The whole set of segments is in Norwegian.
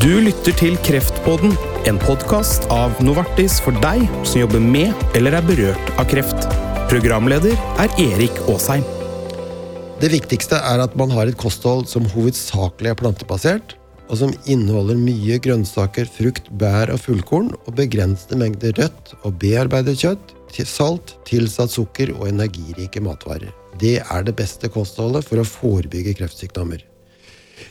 Du lytter til Kreftpodden, en podkast av Novartis for deg som jobber med eller er berørt av kreft. Programleder er Erik Aasheim. Det viktigste er at man har et kosthold som hovedsakelig er plantebasert, og som inneholder mye grønnsaker, frukt, bær og fullkorn, og begrensede mengder rødt og bearbeidet kjøtt, salt, tilsatt sukker og energirike matvarer. Det er det beste kostholdet for å forebygge kreftsykdommer.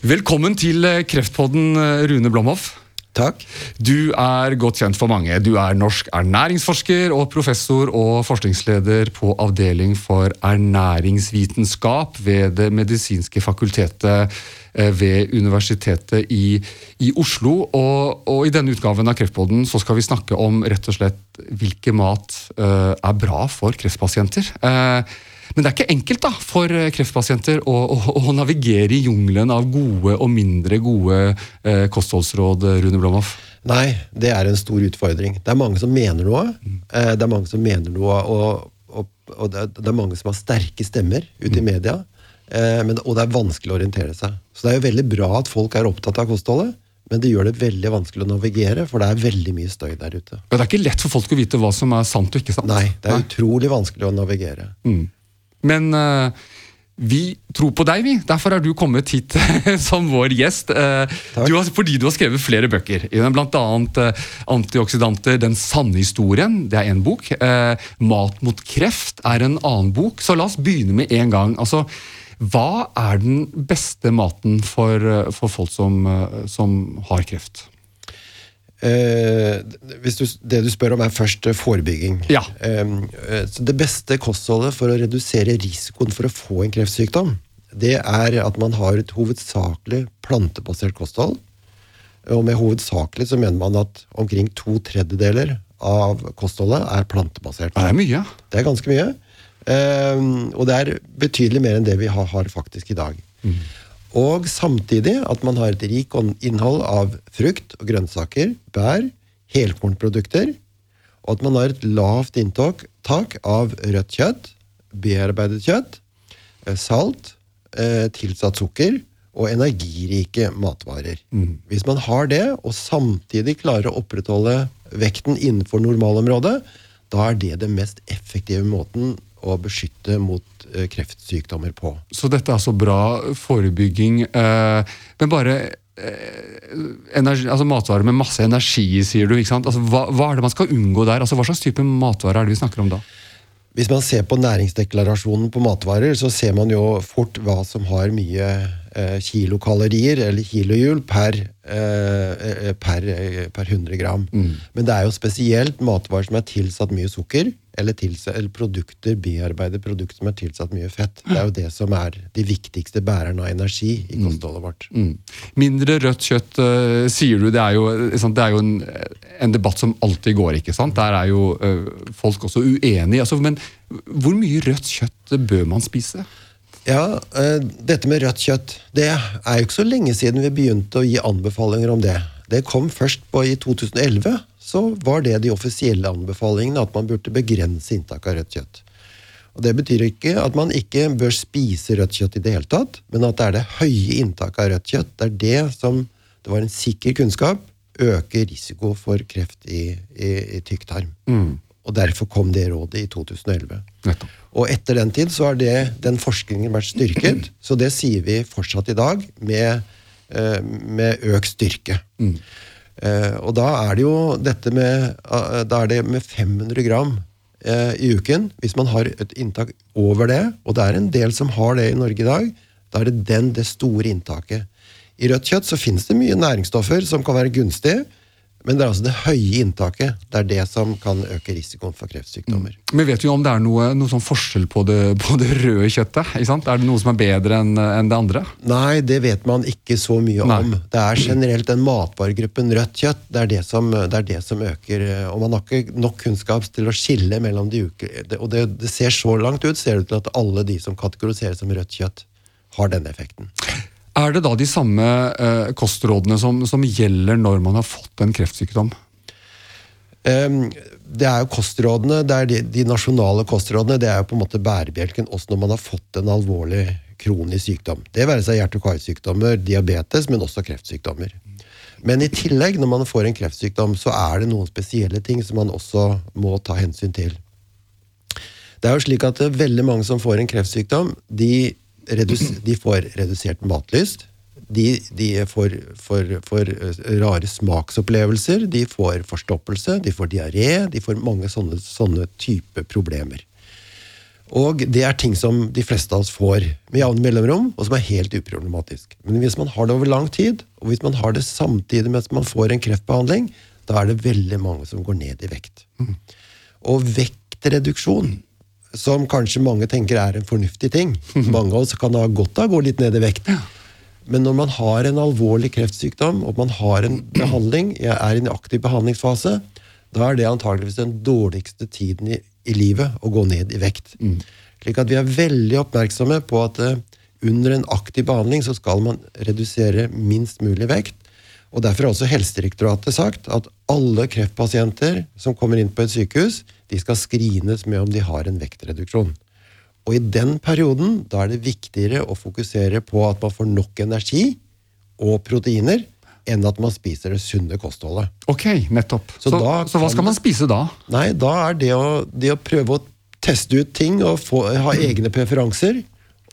Velkommen til eh, Kreftpodden, eh, Rune Blomhoff. Takk. Du er godt kjent for mange. Du er norsk ernæringsforsker og professor og forskningsleder på Avdeling for ernæringsvitenskap ved Det medisinske fakultetet eh, ved Universitetet i, i Oslo. Og, og, i denne utgaven av Kreftpodden så skal vi snakke om rett og slett hvilke mat uh, er bra for kreftpasienter. Uh, men det er ikke enkelt da, for eh, kreftpasienter å, å, å navigere i jungelen av gode og mindre gode eh, kostholdsråd, Rune Blomhoff? Nei, det er en stor utfordring. Det er mange som mener noe. Mm. det er mange som mener noe, og, og, og det, er, mange som har sterke stemmer ute i mm. media. Eh, men, og det er vanskelig å orientere seg. Så det er jo veldig bra at folk er opptatt av kostholdet. Men det gjør det veldig vanskelig å navigere, for det er veldig mye støy der ute. Det er ikke lett for folk å vite hva som er sant og ikke sant? Nei, det er Nei. utrolig vanskelig å navigere. Mm. Men uh, vi tror på deg, vi. Derfor er du kommet hit som vår gjest. Uh, du har, fordi du har skrevet flere bøker. Blant annet uh, 'Antioksidanter den sanne historien'. Det er én bok. 'Mat mot kreft' er en annen bok. Så la oss begynne med en gang. Altså, hva er den beste maten for, for folk som, som har kreft? Eh, du, det du spør om, er først eh, forebygging. Ja. Eh, det beste kostholdet for å redusere risikoen for å få en kreftsykdom, det er at man har et hovedsakelig plantebasert kosthold. Og med hovedsakelig så mener man at omkring to tredjedeler av kostholdet er plantebasert. Det er mye. Det er ganske mye. Eh, og det er betydelig mer enn det vi har, har faktisk i dag. Mm. Og samtidig at man har et rikt innhold av frukt og grønnsaker, bær, helkornprodukter, og at man har et lavt inntak av rødt kjøtt, bearbeidet kjøtt, eh, salt, eh, tilsatt sukker og energirike matvarer. Mm. Hvis man har det, og samtidig klarer å opprettholde vekten innenfor normalområdet, da er det den mest effektive måten å beskytte mot uh, kreftsykdommer på. Så dette er altså bra forebygging. Uh, men bare uh, energi, altså matvarer med masse energi, sier du. ikke sant? Altså, hva, hva, er det man skal unngå der? Altså, hva slags type matvarer er det vi snakker om da? Hvis man ser på næringsdeklarasjonen på matvarer, så ser man jo fort hva som har mye eh, kilokalorier, eller kilohjul, per, eh, per, per 100 gram. Mm. Men det er jo spesielt matvarer som er tilsatt mye sukker, eller, tilsatt, eller produkter, bearbeidede produkter som er tilsatt mye fett. Det er jo det som er de viktigste bærerne av energi i mm. kostholdet vårt. Mm. Mindre rødt kjøtt, sier du. Det er jo, det er jo en, en, debatt som alltid går. ikke sant? Der er jo folk også uenige. Altså, men hvor mye rødt kjøtt bør man spise? Ja, uh, Dette med rødt kjøtt det er jo ikke så lenge siden vi begynte å gi anbefalinger om det. Det kom først på i 2011 så var det de offisielle anbefalingene at man burde begrense inntak av rødt kjøtt. Og Det betyr ikke at man ikke bør spise rødt kjøtt i det hele tatt, men at det er det høye inntaket av rødt kjøtt det er det som det var en sikker kunnskap øker risiko for kreft i, i, i tykktarm. Mm. Og Derfor kom det rådet i 2011. Nettopp. Og etter den tid så har det, den forskningen vært styrket, så det sier vi fortsatt i dag med, eh, med økt styrke. Mm. Eh, og da er det jo dette med, eh, da er det med 500 gram i uken. Hvis man har et inntak over det, og det er en del som har det i Norge i dag, da er det den, det store inntaket. I rødt kjøtt så finnes det mye næringsstoffer som kan være gunstige, men det er altså det høye inntaket det er det som kan øke risikoen for kreftsykdommer. Mm. Men Vet du om det er noe, noe sånn forskjell på det, på det, røde kjøttet? Er det noe som er bedre enn en det andre? Nei, det vet man ikke så mye Nei. om. Det er generelt den matvaregruppen rødt kjøtt det er det, som, det er det som øker. Og man har ikke nok kunnskap til å skille mellom de uker. Og det, det ser så langt ut, ser det ut til at alle de som kategoriseres som rødt kjøtt, har denne effekten. Er det da de samme eh, kostrådene som, som, gjelder når man har fått en kreftsykdom? Um, det er jo kostrådene, det er de, de, nasjonale kostrådene. Det er jo på en måte bærebjelken også når man har fått en alvorlig kronisk sykdom. Det være seg hjerte- og karsykdommer, diabetes, men også kreftsykdommer. Men i tillegg, når man får en kreftsykdom, så er det noen spesielle ting som man også må ta hensyn til. Det er jo slik at er veldig mange som får en kreftsykdom, de, de får redusert matlyst. De, de får, får, får, rare smaksopplevelser, de får forstoppelse, de får diaré, de får mange sånne, sånne type problemer. Og det er ting som de fleste av oss får med jevne mellomrom, og som er helt uproblematisk. Men hvis man har det over lang tid, og hvis man har det samtidig mens man får en kreftbehandling, da er det veldig mange som går ned i vekt. Og vektreduksjon, som kanskje mange tenker er en fornuftig ting Mange av oss kan ha godt av å gå litt ned i vekt. Men når man har en alvorlig kreftsykdom, og man har en behandling, er i en aktiv behandlingsfase, da er det antageligvis den dårligste tiden i, i livet å gå ned i vekt. Mm. Slik at vi er veldig oppmerksomme på at uh, under en aktiv behandling så skal man redusere minst mulig vekt. Og Derfor har også Helsedirektoratet sagt at alle kreftpasienter som kommer inn på et sykehus, de skal screenes med om de har en vektreduksjon. Og i den perioden da er det viktigere å fokusere på at man får nok energi og proteiner enn at man spiser det sunne kostholdet. Ok, nettopp. Så, så, så hva skal man spise da? Nei, Da er det å, det å prøve å teste ut ting og få, ha egne preferanser.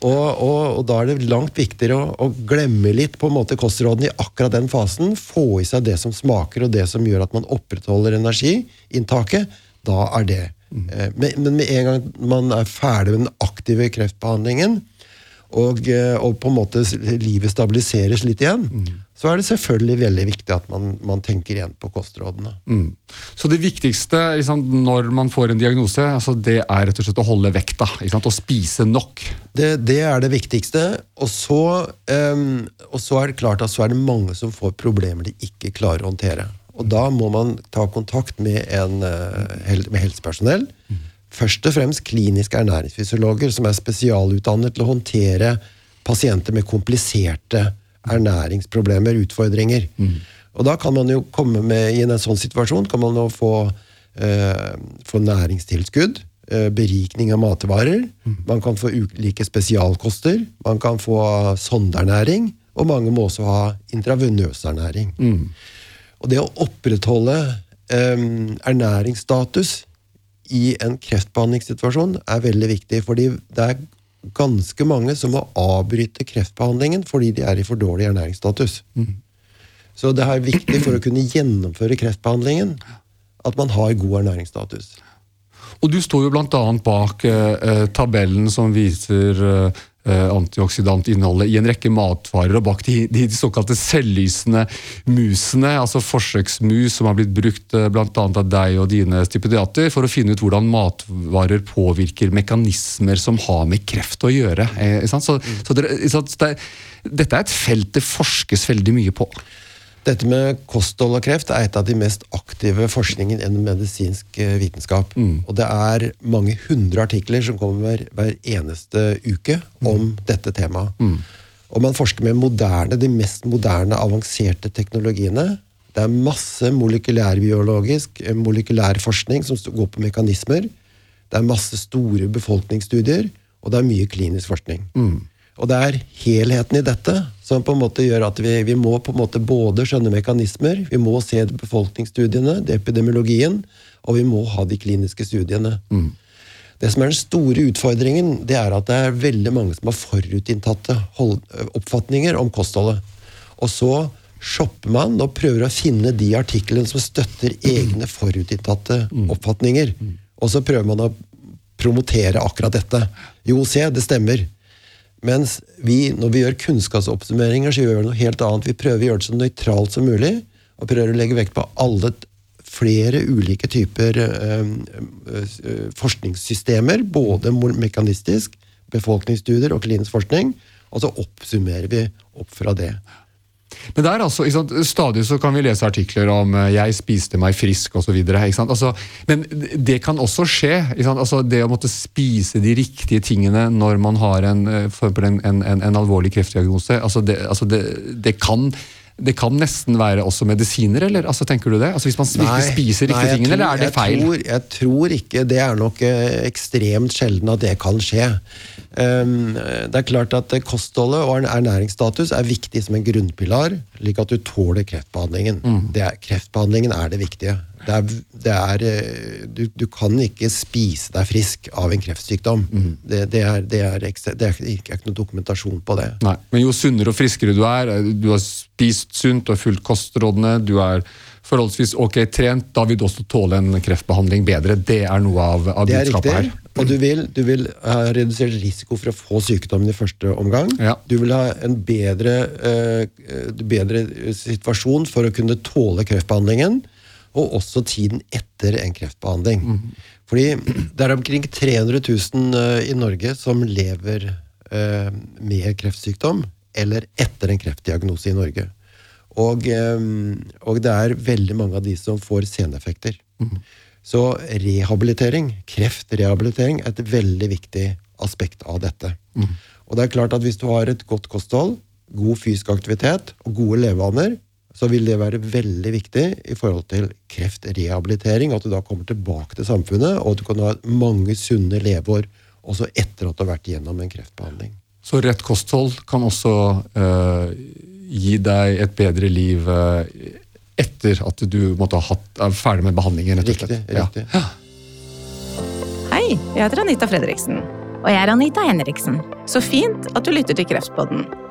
Og, og, og, da er det langt viktigere å, å, glemme litt på en måte kostrådene i akkurat den fasen. Få i seg det som smaker, og det som gjør at man opprettholder energiinntaket. Da er det. Mm. Men, men med en gang man er ferdig med den aktive kreftbehandlingen, og, eh, og, på en måte livet stabiliseres litt igjen, mm. Så er det selvfølgelig veldig viktig at man, man tenker igjen på kostrådene. Mm. Så det viktigste liksom, når man får en diagnose, altså, det er rett og slett å holde vekta? Å spise nok? Det, det, er det viktigste. Og så, um, og så er det klart at så er det mange som får problemer de ikke klarer å håndtere. Og da må man ta kontakt med, en, uh, med helsepersonell. Mm først og fremst kliniske ernæringsfysiologer som er spesialutdannet til å håndtere pasienter med kompliserte ernæringsproblemer, utfordringer. Mm. Og da kan man jo komme med, I en sånn situasjon kan man jo få, eh, få næringstilskudd, eh, berikning av matvarer. Mm. Man kan få ulike spesialkoster. Man kan få sondernæring, Og mange må også ha intravenøsernæring. Mm. Og det å opprettholde eh, ernæringsstatus i en kreftbehandlingssituasjon er veldig viktig. fordi det er ganske mange som må avbryte kreftbehandlingen fordi de er i for dårlig ernæringsstatus. Mm. Så det er viktig for å kunne gjennomføre kreftbehandlingen at man har god ernæringsstatus. Og Du står jo bl.a. bak eh, eh, tabellen som viser eh, Eh, antioksidantinnholdet i en rekke matvarer. Og bak de, de, såkalte selvlysende musene, altså forsøksmus som har blitt brukt eh, bl.a. av deg og dine stipendiater, for å finne ut hvordan matvarer påvirker mekanismer som har med kreft å gjøre. Eh, så, så det, det, dette er et felt det forskes veldig mye på. Dette med kosthold og kreft er et av de mest aktive forskningen innen medisinsk eh, vitenskap. Mm. Og det er mange hundre artikler som kommer hver eneste uke om mm. dette temaet. Mm. Og man forsker med moderne, de mest moderne, avanserte teknologiene. Det er masse molekylærbiologisk, eh, molekylær forskning som går på mekanismer. Det er masse store befolkningsstudier, og det er mye klinisk forskning. Mm. Og det er helheten i dette som på en måte gjør at vi, vi må på en måte både skjønne mekanismer, vi må se befolkningsstudiene, epidemiologien, og vi må ha de kliniske studiene. Mm. Det som er den store utfordringen, det er at det er veldig mange som har forutinntatte oppfatninger om kostholdet. Og så shopper man og prøver å finne de artiklene som støtter egne forutinntatte mm. oppfatninger. Mm. Og så prøver man å promotere akkurat dette. Jo, se, det stemmer. Mens vi, når vi gjør kunnskapsoppsummeringer, så gjør vi noe helt annet. Vi prøver å gjøre det så nøytralt som mulig, og prøver å legge vekt på alle flere ulike typer øh, forskningssystemer. Både mekanistisk, befolkningsstudier og klinisk forskning. Og så oppsummerer vi opp fra det. Men det er altså, Stadig så kan vi lese artikler om eh, 'jeg spiste meg frisk' osv. Altså, men det kan også skje. Altså, det å måtte spise de riktige tingene når man har en, eh, en, en, en alvorlig kreftdiagnose, altså det, altså det, det, kan det kan nesten være også medisiner, eller? Altså, tenker du det? Altså, Hvis man virkelig spiser riktige jeg tingene, eller er det jeg feil? Tror, jeg tror ikke Det er nok eh, ekstremt sjelden at det kan skje. Um, det er klart at eh, kostholdet og ernæringsstatus er viktig som en grunnpilar, slik at du tåler kreftbehandlingen. Mm. Det er, kreftbehandlingen er det viktige. Det er, det er, eh, du, du kan ikke spise deg frisk av en kreftsykdom. Mm. Det, det, er, det, er det er ikke noe dokumentasjon på det. Nei, Men jo sunnere og friskere du er, eh, du har spist sunt, og fulgt kostrådene, du er forholdsvis ok trent, da vil du også tåle en kreftbehandling bedre. Det er noe av, av Det budskapet her. Og du vil, du vil ha redusert risiko for å få sykdommen i første omgang. Ja. Du vil ha en bedre, eh, bedre situasjon for å kunne tåle kreftbehandlingen, og også tiden etter en kreftbehandling. Fordi det er omkring 300 000 eh, i Norge som lever eh, med kreftsykdom, eller etter en kreftdiagnose i Norge. Og, eh, og det er veldig mange av de som får seneffekter. Så rehabilitering, kreftrehabilitering, er et veldig viktig aspekt av dette. Og det er klart at hvis du har et godt kosthold, god fysisk aktivitet og gode levevaner, så vil det være veldig viktig i forhold til kreftrehabilitering, at du da kommer tilbake til samfunnet, og at du kan ha mange sunne leveår også etter at du har vært gjennom en kreftbehandling. Så rett kosthold kan også eh, gi deg et bedre liv eh, etter at du måtte ha hatt, er ferdig med behandlingen. rett og Riktig. riktig. Ja. Hei, jeg heter Anita Fredriksen. Og jeg er Anita Henriksen. Så fint at du lytter til Kreftpodden.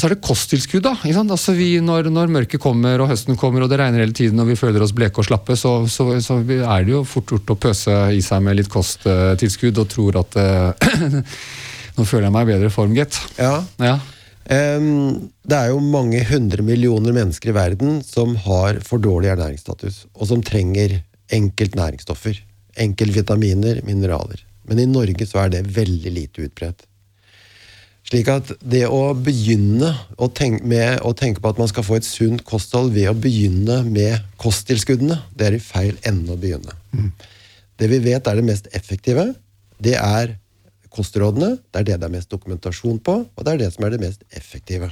Og så er det kosttilskudd. da? Altså vi, når, når mørket kommer og høsten kommer og det regner hele tiden og vi føler oss bleke og slappe, så, så, så er det jo fort gjort å pøse i seg med litt kosttilskudd og tror at uh, Nå føler jeg meg i bedre form, gitt. Ja, Ja. Um, det er jo mange hundre millioner mennesker i verden som har for dårlig ernæringsstatus, og som trenger enkelt næringsstoffer. Enkeltvitaminer, mineraler. Men i Norge så er det veldig lite utbredt. Slik at det å begynne å tenke, med å tenke på at man skal få et sunt kosthold ved å begynne med kosttilskuddene, det er i feil ende å begynne. Det vi vet er det mest effektive, det er kostrådene. Det er det det er mest dokumentasjon på, og det er det som er det mest effektive.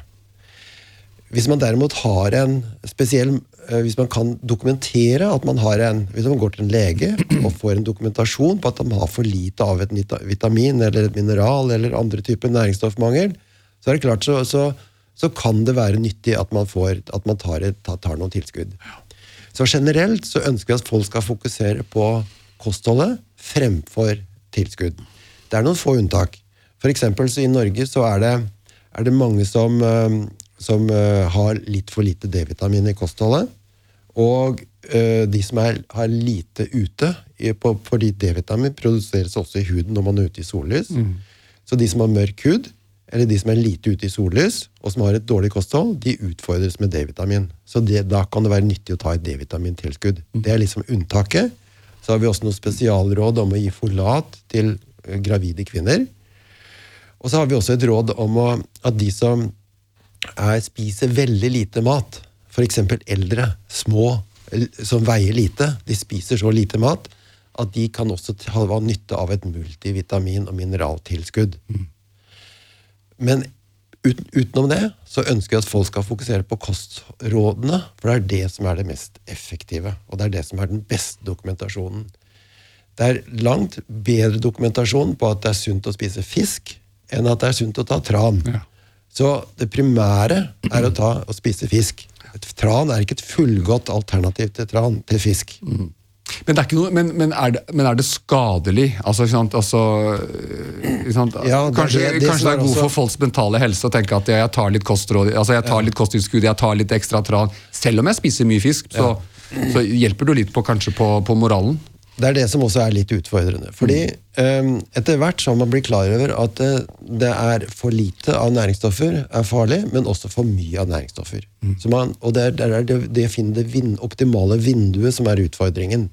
Hvis man derimot har en spesiell eh, Hvis man kan dokumentere at man har en Hvis man går til en lege og får en dokumentasjon på at man har for lite av et vitamin eller et mineral eller andre typer næringsstoffmangel, så er det klart så, så, så kan det være nyttig at man, får, at man tar, tar noen tilskudd. Så generelt så ønsker vi at folk skal fokusere på kostholdet fremfor tilskudd. Det er noen få unntak. For eksempel så i Norge så er det, er det mange som, eh, som eh, har litt for lite D-vitamin i kostholdet. Og eh, de som er, har lite ute, på, fordi D-vitamin produseres også i huden når man er ute i sollys. Så de som har mørk hud, eller de som er lite ute i sollys, og som har et dårlig kosthold, de utfordres med D-vitamin. Så det, da kan det være nyttig å ta et D-vitamintilskudd. Det er liksom unntaket. Så har vi også noen spesialråd om å gi folat til eh, gravide kvinner. Og så har vi også et råd om å, at de som er, spiser veldig lite mat, f.eks. eldre, små, som veier lite, de spiser så lite mat, at de kan også ha nytte av et multivitamin- og mineraltilskudd. Men uten, utenom det så ønsker jeg at folk skal fokusere på kostrådene, for det er det som er det mest effektive, og det er det som er den beste dokumentasjonen. Det er langt bedre dokumentasjon på at det er sunt å spise fisk, enn at det er sunt å ta tran. Ja. Så det primære er å ta og spise fisk. Et tran er ikke et fullgodt alternativ til, tran, til fisk. Men, det er noe, men, men, er det, men er det skadelig? Altså, ikke sant? Altså, øh, ikke sant? Ja, det kanskje det- kanskje det er god også- for folks mentale helse å tenke at jeg tar litt kostråd, altså jeg tar litt kosttilskudd, jeg tar litt ekstra tran. Selv om jeg spiser mye fisk, så, så hjelper det litt på, kanskje på, på moralen. Det er det som også er litt utfordrende. Fordi um, etter hvert har man blitt klar over at det, det er for lite av næringsstoffer er farlig, men også for mye av næringsstoffer. Så man, og det er, det er det, det å finne det vind, optimale vinduet som er utfordringen.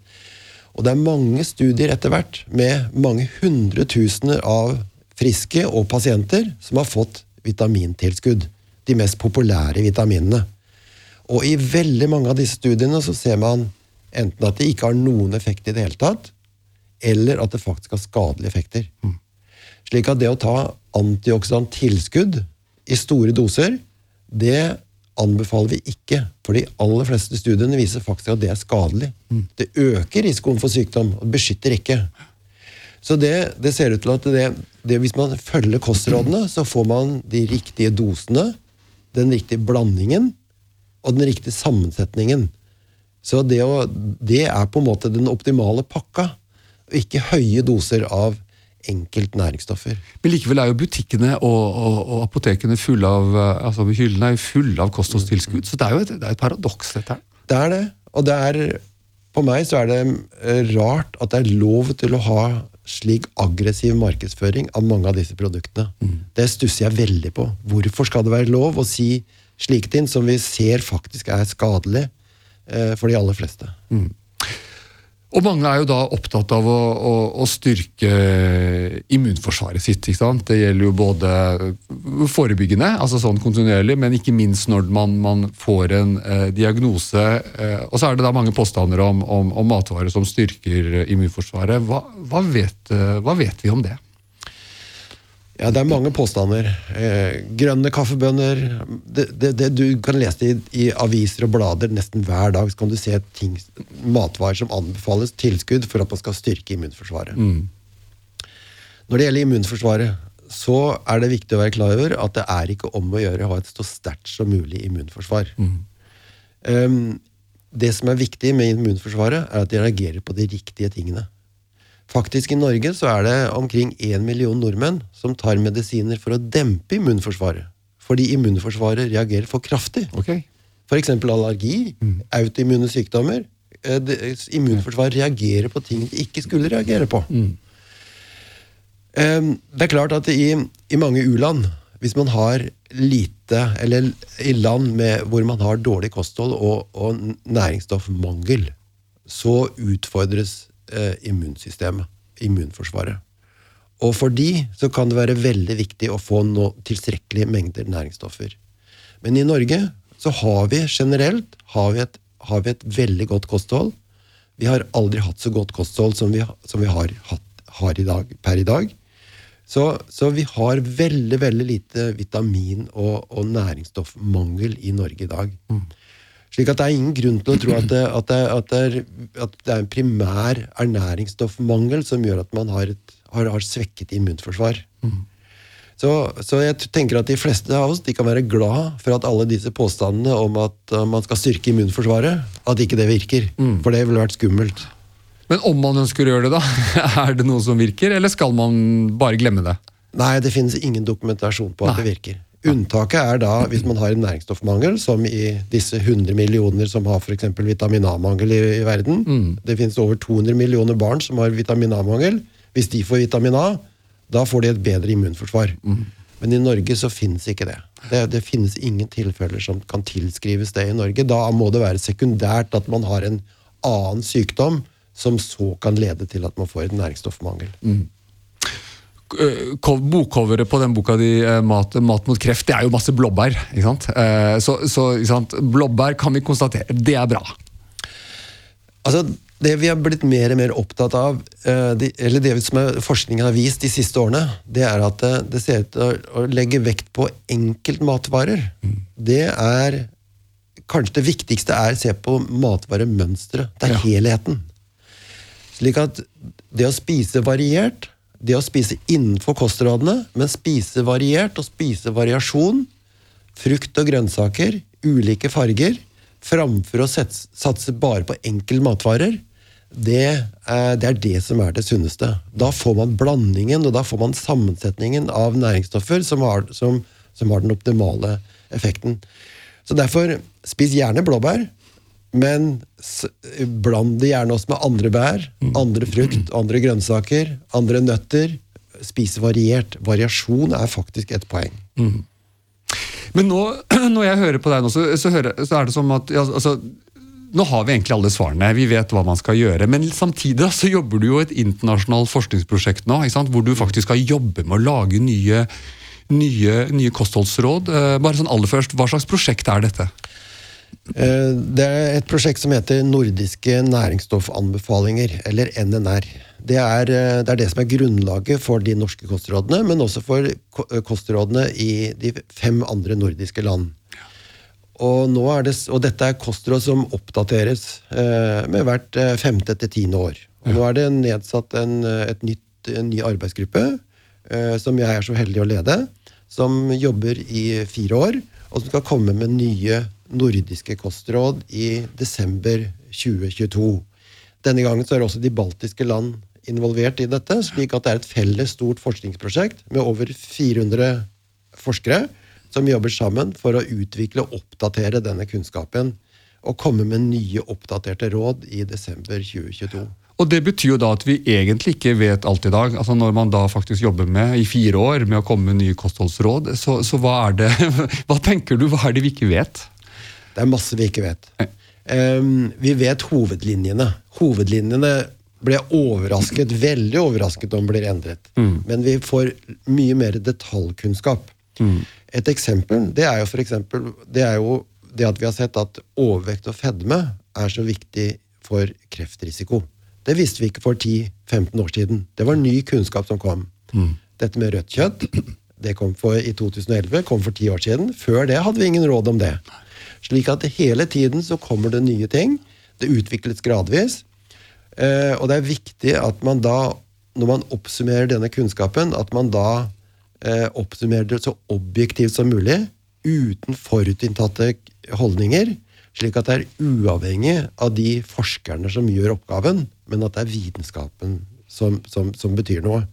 Og det er mange studier etter hvert med mange hundretusener av friske og pasienter som har fått vitamintilskudd. De mest populære vitaminene. Og i veldig mange av disse studiene så ser man enten at det ikke har noen effekt i det hele tatt, eller at det faktisk har skadelige effekter. Slik at det å ta antioksidant tilskudd i store doser, det anbefaler vi ikke. For de aller fleste studiene viser faktisk at det er skadelig. Det øker risikoen for sykdom, og beskytter ikke. Så det, det ser ut til at det, det, hvis man følger kostrådene, så får man de riktige dosene, den riktige blandingen og den riktige sammensetningen. Så det, å, det er på en måte den optimale pakka, og ikke høye doser av enkelt næringsstoffer. Men likevel er jo butikkene og, og, og apotekene fulle av eh, altså hyllene er fulle av kostholdstilskudd. Så det er jo et, det er et paradoks, dette her. Det er det. Og det er For meg så er det eh, rart at det er lov til å ha slik aggressiv markedsføring av mange av disse produktene. Det stusser jeg veldig på. Hvorfor skal det være lov å si slike ting som vi ser faktisk er skadelig for de aller fleste? Og mange er jo da opptatt av å, å, å styrke immunforsvaret sitt. ikke sant? Det gjelder jo både forebyggende, altså sånn kontinuerlig, men ikke minst når man, man får en eh, diagnose. Eh, og så er det da mange påstander om, om, om matvarer som styrker immunforsvaret. Hva, hva, vet, eh, hva vet vi om det? Ja, det er mange påstander. Eh, grønne kaffebønner det, det, det, Du kan lese det i, i aviser og blader nesten hver dag. Så kan du se ting, matvarer som anbefales tilskudd for at man skal styrke immunforsvaret. Når det gjelder immunforsvaret, så er det viktig å være klar over at det er ikke om å gjøre å ha et så sterkt som mulig immunforsvar. Um, det som er viktig med immunforsvaret, er at de reagerer på de riktige tingene. Faktisk i Norge så er det omkring én million nordmenn som tar medisiner for å dempe immunforsvaret. Fordi immunforsvaret reagerer for kraftig. Okay. F.eks. allergi, autoimmune sykdommer. Eh, Immunforsvaret reagerer på ting de ikke skulle reagere på. Mm. Det er klart at i, i mange u-land, hvis man har lite, eller i land med, hvor man har dårlig kosthold og, og næringsstoffmangel, så utfordres immunsystemet, immunforsvaret. Og for de så kan det være veldig viktig å få no, tilstrekkelige mengder næringsstoffer. Men i Norge så har vi generelt har vi et, har vi et veldig godt kosthold. Vi har aldri hatt så godt kosthold som vi, som vi har, hatt, har i dag, per i dag. Så, så vi har veldig veldig lite vitamin- og, og næringsstoffmangel i Norge i dag. Slik at det er ingen grunn til å tro at det, at det, at det, er, at det er en primær ernæringsstoffmangel som gjør at man har, et, har, har svekket immunforsvar. Så, så jeg tenker at de fleste av oss de kan være glad for at alle disse påstandene om at man skal styrke immunforsvaret, at ikke det virker. For det ville vært skummelt. Men om man ønsker å gjøre det, da? Er det noe som virker, eller skal man bare glemme det? Nei, det finnes ingen dokumentasjon på at det virker. Unntaket er da hvis man har en næringsstoffmangel, som i disse 100 millioner som har f.eks. vitamin A-mangel i, i verden. Det finnes over 200 millioner barn som har vitamin A-mangel. Hvis de får vitamin A, da får de et bedre immunforsvar. Men i Norge så finnes ikke det. det. Det finnes ingen tilfeller som kan tilskrives det i Norge. Da må det være sekundært at man har en annen sykdom som så kan lede til at man får et næringsstoffmangel. Ko- Bokcoveret på den boka di, eh, mat, 'Mat mot kreft', det er jo masse blåbær. ikke sant? Eh, Så, så ikke sant? blåbær kan vi konstatere, det er bra. Altså, Det vi har blitt mer og mer opptatt av, eh, eller det som forskningen har vist de siste årene, det er at eh, det ser ut til å, legge vekt på enkeltmatvarer. Det er Kanskje det viktigste er å se på matvaremønsteret. Det er helheten. Slik at det å spise variert, det å spise innenfor kostrådene, men spise variert og spise variasjon, frukt og grønnsaker, ulike farger, framfor å satse bare på enkel matvarer, det er, det er det som er det sunneste. Da får man blandingen, og da får man sammensetningen av næringsstoffer som har, som, som har den optimale effekten. Så derfor, spis gjerne blåbær, Men bland det gjerne også med andre bær, andre frukt, andre grønnsaker, andre nøtter. Spise variert. Variasjon er faktisk et poeng. Men nå, når jeg hører på deg nå, så, så, hører, så er det som at altså, Nå har vi egentlig alle svarene, vi vet hva man skal gjøre. Men samtidig så jobber du jo et internasjonalt forskningsprosjekt nå, hvor du faktisk skal jobbe med å lage nye, nye, nye kostholdsråd. Eh, bare sånn aller først, Hva slags prosjekt er dette? Eh, Det er et prosjekt som heter Nordiske næringsstoffanbefalinger, eller NNR. Det er, eh, det er det som er grunnlaget for de norske kostrådene, men også for eh, kostrådene i de fem andre nordiske land. Og, er det, og dette er kostråd som oppdateres eh, med hvert femte til tiende år. Og nå er det nedsatt en, et nytt, en ny arbeidsgruppe, eh, som jeg er så heldig å lede, som jobber i fire år, og som skal komme med nye nordiske kostråd i desember 2022. Denne gangen så er også de baltiske land involvert i dette, slik at det er et felles stort forskningsprosjekt med over 400 forskere som jobber sammen for å utvikle og oppdatere denne kunnskapen og komme med nye oppdaterte råd i desember 2022. Og Det betyr jo da at vi egentlig ikke vet alt i dag. altså Når man da faktisk jobber med i fire år med å komme med nye kostholdsråd, så, så hva er det Hva tenker du, hva er det vi ikke vet? Det er masse vi ikke vet. Um, vi vet hovedlinjene. Hovedlinjene ble overrasket, veldig overrasket om blir endret. Men vi får mye mer detaljkunnskap. Et eksempel det er jo for eksempel, det er jo det at vi har sett at overvekt og fedme er så viktig for kreftrisiko. Det visste vi ikke for 10-15 år siden. Det var ny kunnskap som kom. Dette med rødt kjøtt det kom for, i 2011, kom for ti år siden. Før det hadde vi ingen råd om det. Slik at hele tiden så kommer det nye ting. Det utvikles gradvis. Eh, og det er viktig at man da, når man oppsummerer denne kunnskapen, at man da eh, oppsummerer det så objektivt som mulig, uten forutinntatte holdninger, slik at det er uavhengig av de forskerne som gjør oppgaven, men at det er vitenskapen som, som, som betyr noe.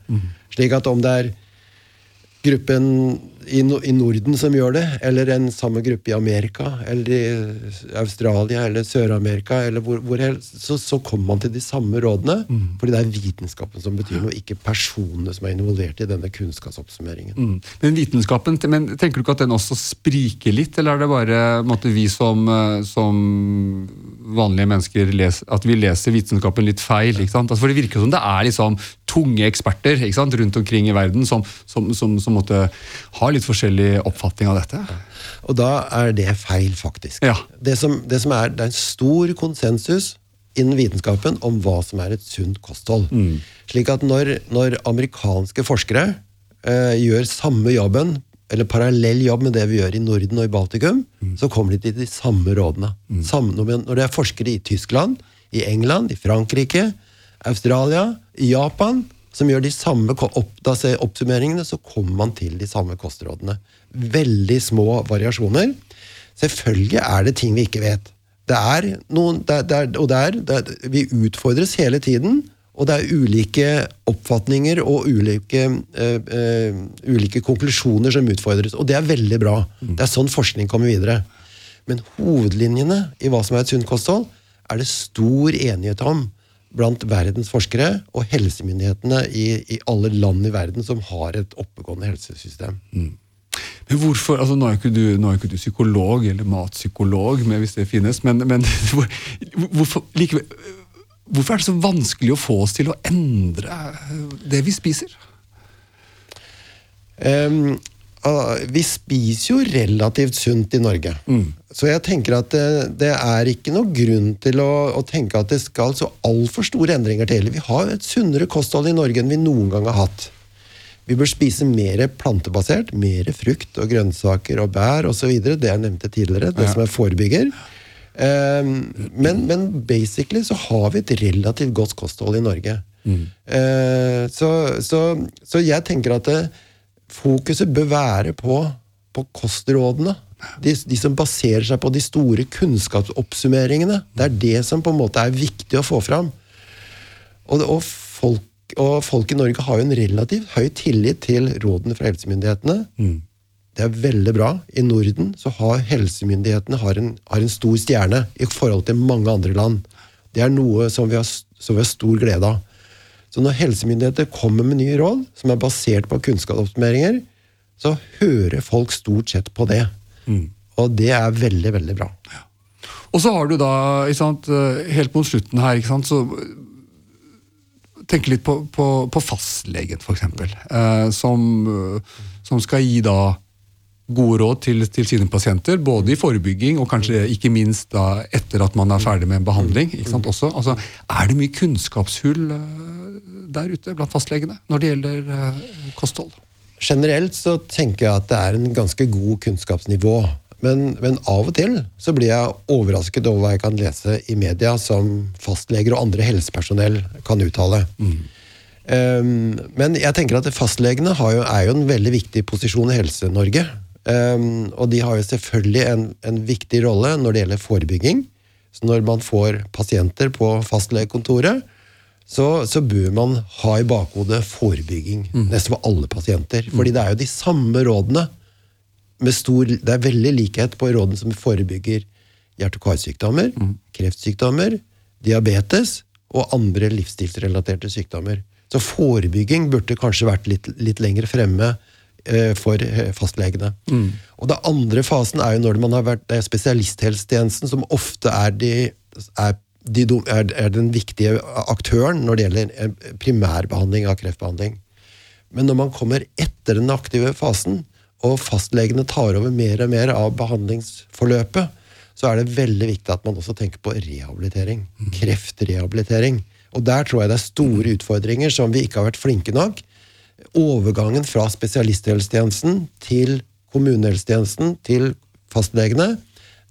Slik at om det er gruppen i, No- i Norden som gjør det, eller en samme gruppe i Amerika, eller i Australia, eller Sør-Amerika, eller hvor, hvor helst, så, så kommer man til de samme rådene, fordi det er vitenskapen som betyr noe, ikke personene som er involvert i denne kunnskapsoppsummeringen. Mm. Men vitenskapen, men tenker du ikke at den også spriker litt, eller er det bare måtte, vi som, eh, som vanlige mennesker leser, at vi leser vitenskapen litt feil? ikke sant? Altså, for Det virker som det er liksom tunge eksperter ikke sant, rundt omkring i verden som, som, som, som måtte litt forskjellig oppfatning av dette. Og da er det feil, faktisk. Ja. Det, som, det som er, det er en stor konsensus innen vitenskapen om hva som er et sunt kosthold. Slik at når, når amerikanske forskere eh, gjør samme jobben, eller parallell jobb med det vi gjør i Norden og i Baltikum, så kommer de til de samme rådene. Samme, når når det er forskere i Tyskland, i England, i Frankrike, Australia, i Japan, som gjør de samme oppsummeringene, så kommer man til de samme kostrådene. Veldig små variasjoner. Selvfølgelig er det ting vi ikke vet. Det er noen, det det og det er, det vi utfordres hele tiden, og det er ulike oppfatninger og ulike, øh, øh, ulike konklusjoner som utfordres. Og det er veldig bra. Det er sånn forskning kommer videre. Men hovedlinjene i hva som er et sunt kosthold, er det stor enighet om blant verdens forskere og helsemyndighetene i, i alle land i verden som har et oppegående helsesystem. Men hvorfor, altså Nå er ikke du, er ikke du psykolog eller matpsykolog, men hvis det finnes, men, men hvorfor, likevel, hvorfor er det så vanskelig å få oss til å endre det vi spiser? Ah, vi spiser jo relativt sunt i Norge. Så jeg tenker at det, det er ikke noe grunn til å, å tenke at det skal så altfor store endringer til. Vi har et sunnere kosthold i Norge enn vi noen gang har hatt. Vi bør spise mer plantebasert, mer frukt og grønnsaker og bær osv. Det jeg nevnte tidligere, det Ja. som er forebygger. Um, men, men basically så har vi et relativt godt kosthold i Norge. Eh, så, så, så jeg tenker at det, fokuset bør være på, på kostrådene. De, de som baserer seg på de store kunnskapsoppsummeringene. Det er det som på en måte er viktig å få fram. Og, og, folk, og folk i Norge har jo en relativt høy tillit til rådene fra helsemyndighetene. Det er veldig bra. I Norden så har helsemyndighetene har en, har en stor stjerne i forhold til mange andre land. Det er noe som vi har, som vi har stor glede av. Så når helsemyndigheter kommer med nye råd som er basert på kunnskapsoppsummeringer, så hører folk stort sett på det. Og det er veldig, veldig bra. Og så har du da, sant, eh, helt mot slutten her, sant, så tenk litt på, på, på fastlegen, f.eks., eh, som, eh, som skal gi da gode råd til, til, sine pasienter, både i forebygging og kanskje ikke minst da etter at man er ferdig med en behandling. ikke sant, også. Altså, er det mye kunnskapshull eh, der ute blant fastlegene når det gjelder eh, kosthold? Generelt så tenker jeg at det er en ganske god kunnskapsnivå. Men, men, av og til så blir jeg overrasket over hva jeg kan lese i media som fastleger og andre helsepersonell kan uttale. Mm. Um, men jeg tenker at fastlegene jo, er jo en veldig viktig posisjon i Helse-Norge. Um, og de har jo selvfølgelig en, en, viktig rolle når det gjelder forebygging. Så når man får pasienter på fastlegekontoret, så, så bør man ha i bakhodet forebygging mm. nesten for alle pasienter. Fordi det er jo de samme rådene. Stor, det er veldig likhet på rådene som forebygger hjerte- og karsykdommer, mm. kreftsykdommer, diabetes og andre livsstilsrelaterte sykdommer. Så forebygging burde kanskje vært litt, litt lenger fremme Eh, for eh, fastlegene. Mm. Og den andre fasen er jo når man har vært spesialisthelsetjenesten, som ofte er, de, er, de, er, den viktige aktøren når det gjelder eh, primærbehandling av kreftbehandling. Men når man kommer etter den aktive fasen, og fastlegene tar over mer og mer av behandlingsforløpet, så er det veldig viktig at man også tenker på rehabilitering. Mm. Kreftrehabilitering. Og der tror jeg det er store utfordringer som vi ikke har vært flinke nok overgangen fra spesialisthelsetjenesten til kommunehelsetjenesten til fastlegene,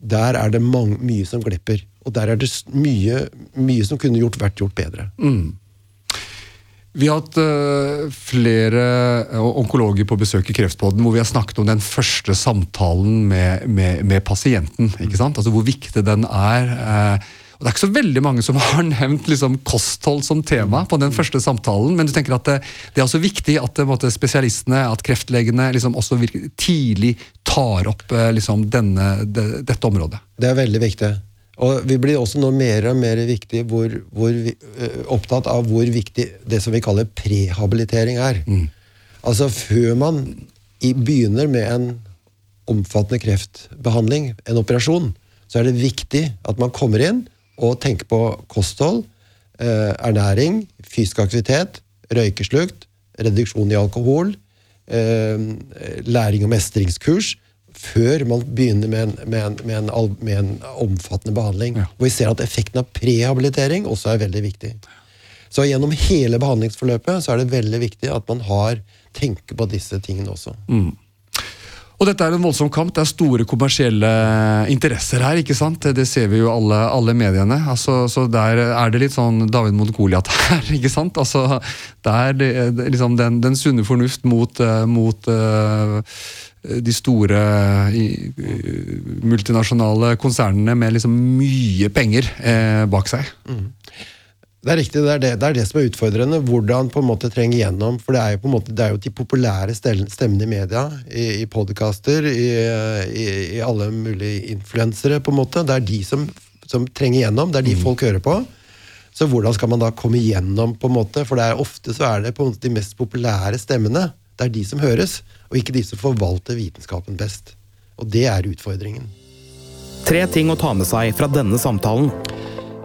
der er det mange, mye som glipper. Og der er det mye, mye som kunne gjort, vært gjort bedre. Mm. Vi har hatt uh, flere uh, onkologer på besøk i Kreftpodden hvor vi har snakket om den første samtalen med, med, med pasienten. ikke sant? Altså Hvor viktig den er. Uh, og Det er ikke så veldig mange som har nevnt liksom, kosthold som tema på den første samtalen, men du tenker at det, det er også viktig at måte, spesialistene, at kreftlegene liksom, også tidlig tar opp eh, liksom, denne, de, dette området. Det er veldig viktig. Og vi blir også nå mer og mer viktig hvor, hvor vi, uh, opptatt av hvor viktig det som vi kaller prehabilitering er. Mm. Altså før man i, begynner med en omfattende kreftbehandling, en operasjon, så er det viktig at man kommer inn og tenker på kosthold, eh, ernæring, fysisk aktivitet, røykeslukt, reduksjon i alkohol, eh, læring og mestringskurs, før man begynner med en, med en, med en, med en omfattende behandling. Ja. Og vi ser at effekten av prehabilitering også er veldig viktig. Så gjennom hele behandlingsforløpet så er det veldig viktig at man har tenker på disse tingene også. Mm. Og dette er en voldsom kamp. Det er store kommersielle interesser her. ikke sant? Det ser vi jo alle, alle mediene. Altså, så Der er det litt sånn David mot Goliat her. ikke sant? Altså, Det er liksom den, den sunne fornuft mot, uh, mot uh, de store uh, multinasjonale konsernene med liksom mye penger bak seg. Mm. Det er riktig, det er det, det er det, som er utfordrende. Hvordan på en måte trenge gjennom. For det er jo på en måte, det er jo de populære stemmene i media, i, i podkaster, i, i, i, alle mulige influensere, på en måte. Det er de som, som trenger gjennom. Det er de mm. folk hører på. Så hvordan skal man da komme gjennom, på en måte? For det er ofte så er det på en måte de mest populære stemmene. Det er de som høres, og ikke de som forvalter vitenskapen best. Og det er utfordringen. Tre ting å ta med seg fra denne samtalen.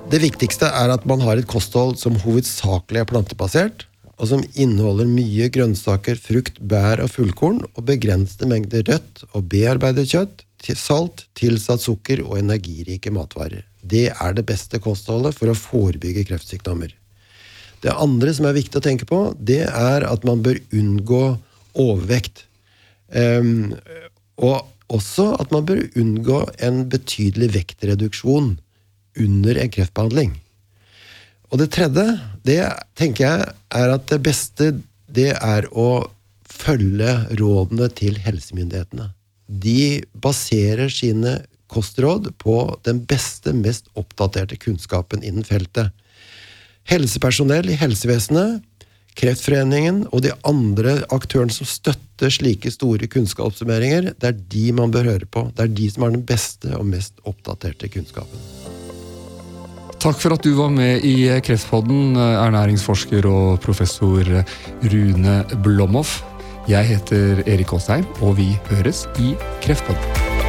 Det viktigste er at man har et kosthold som hovedsakelig er plantebasert, og som inneholder mye grønnsaker, frukt, bær og fullkorn, og begrensede mengder rødt og bearbeidet kjøtt, salt, tilsatt sukker og energirike matvarer. Det er det beste kostholdet for å forebygge kreftsykdommer. Det andre som er viktig å tenke på, det er at man bør unngå overvekt. Um, og også at man bør unngå en betydelig vektreduksjon under en kreftbehandling. Og det tredje, det tenker jeg er at det beste det er å følge rådene til helsemyndighetene. De baserer sine kostråd på den beste, mest oppdaterte kunnskapen innen feltet. Helsepersonell i helsevesenet Kreftforeningen og de andre aktørene som støtter slike store kunnskapssummeringer, det er de man bør høre på. Det er de som har den beste og mest oppdaterte kunnskapen. Takk for at du var med i Kreftpodden, ernæringsforsker og professor Rune Blomhoff. Jeg heter Erik Aasheim, og vi høres i Kreftpodden.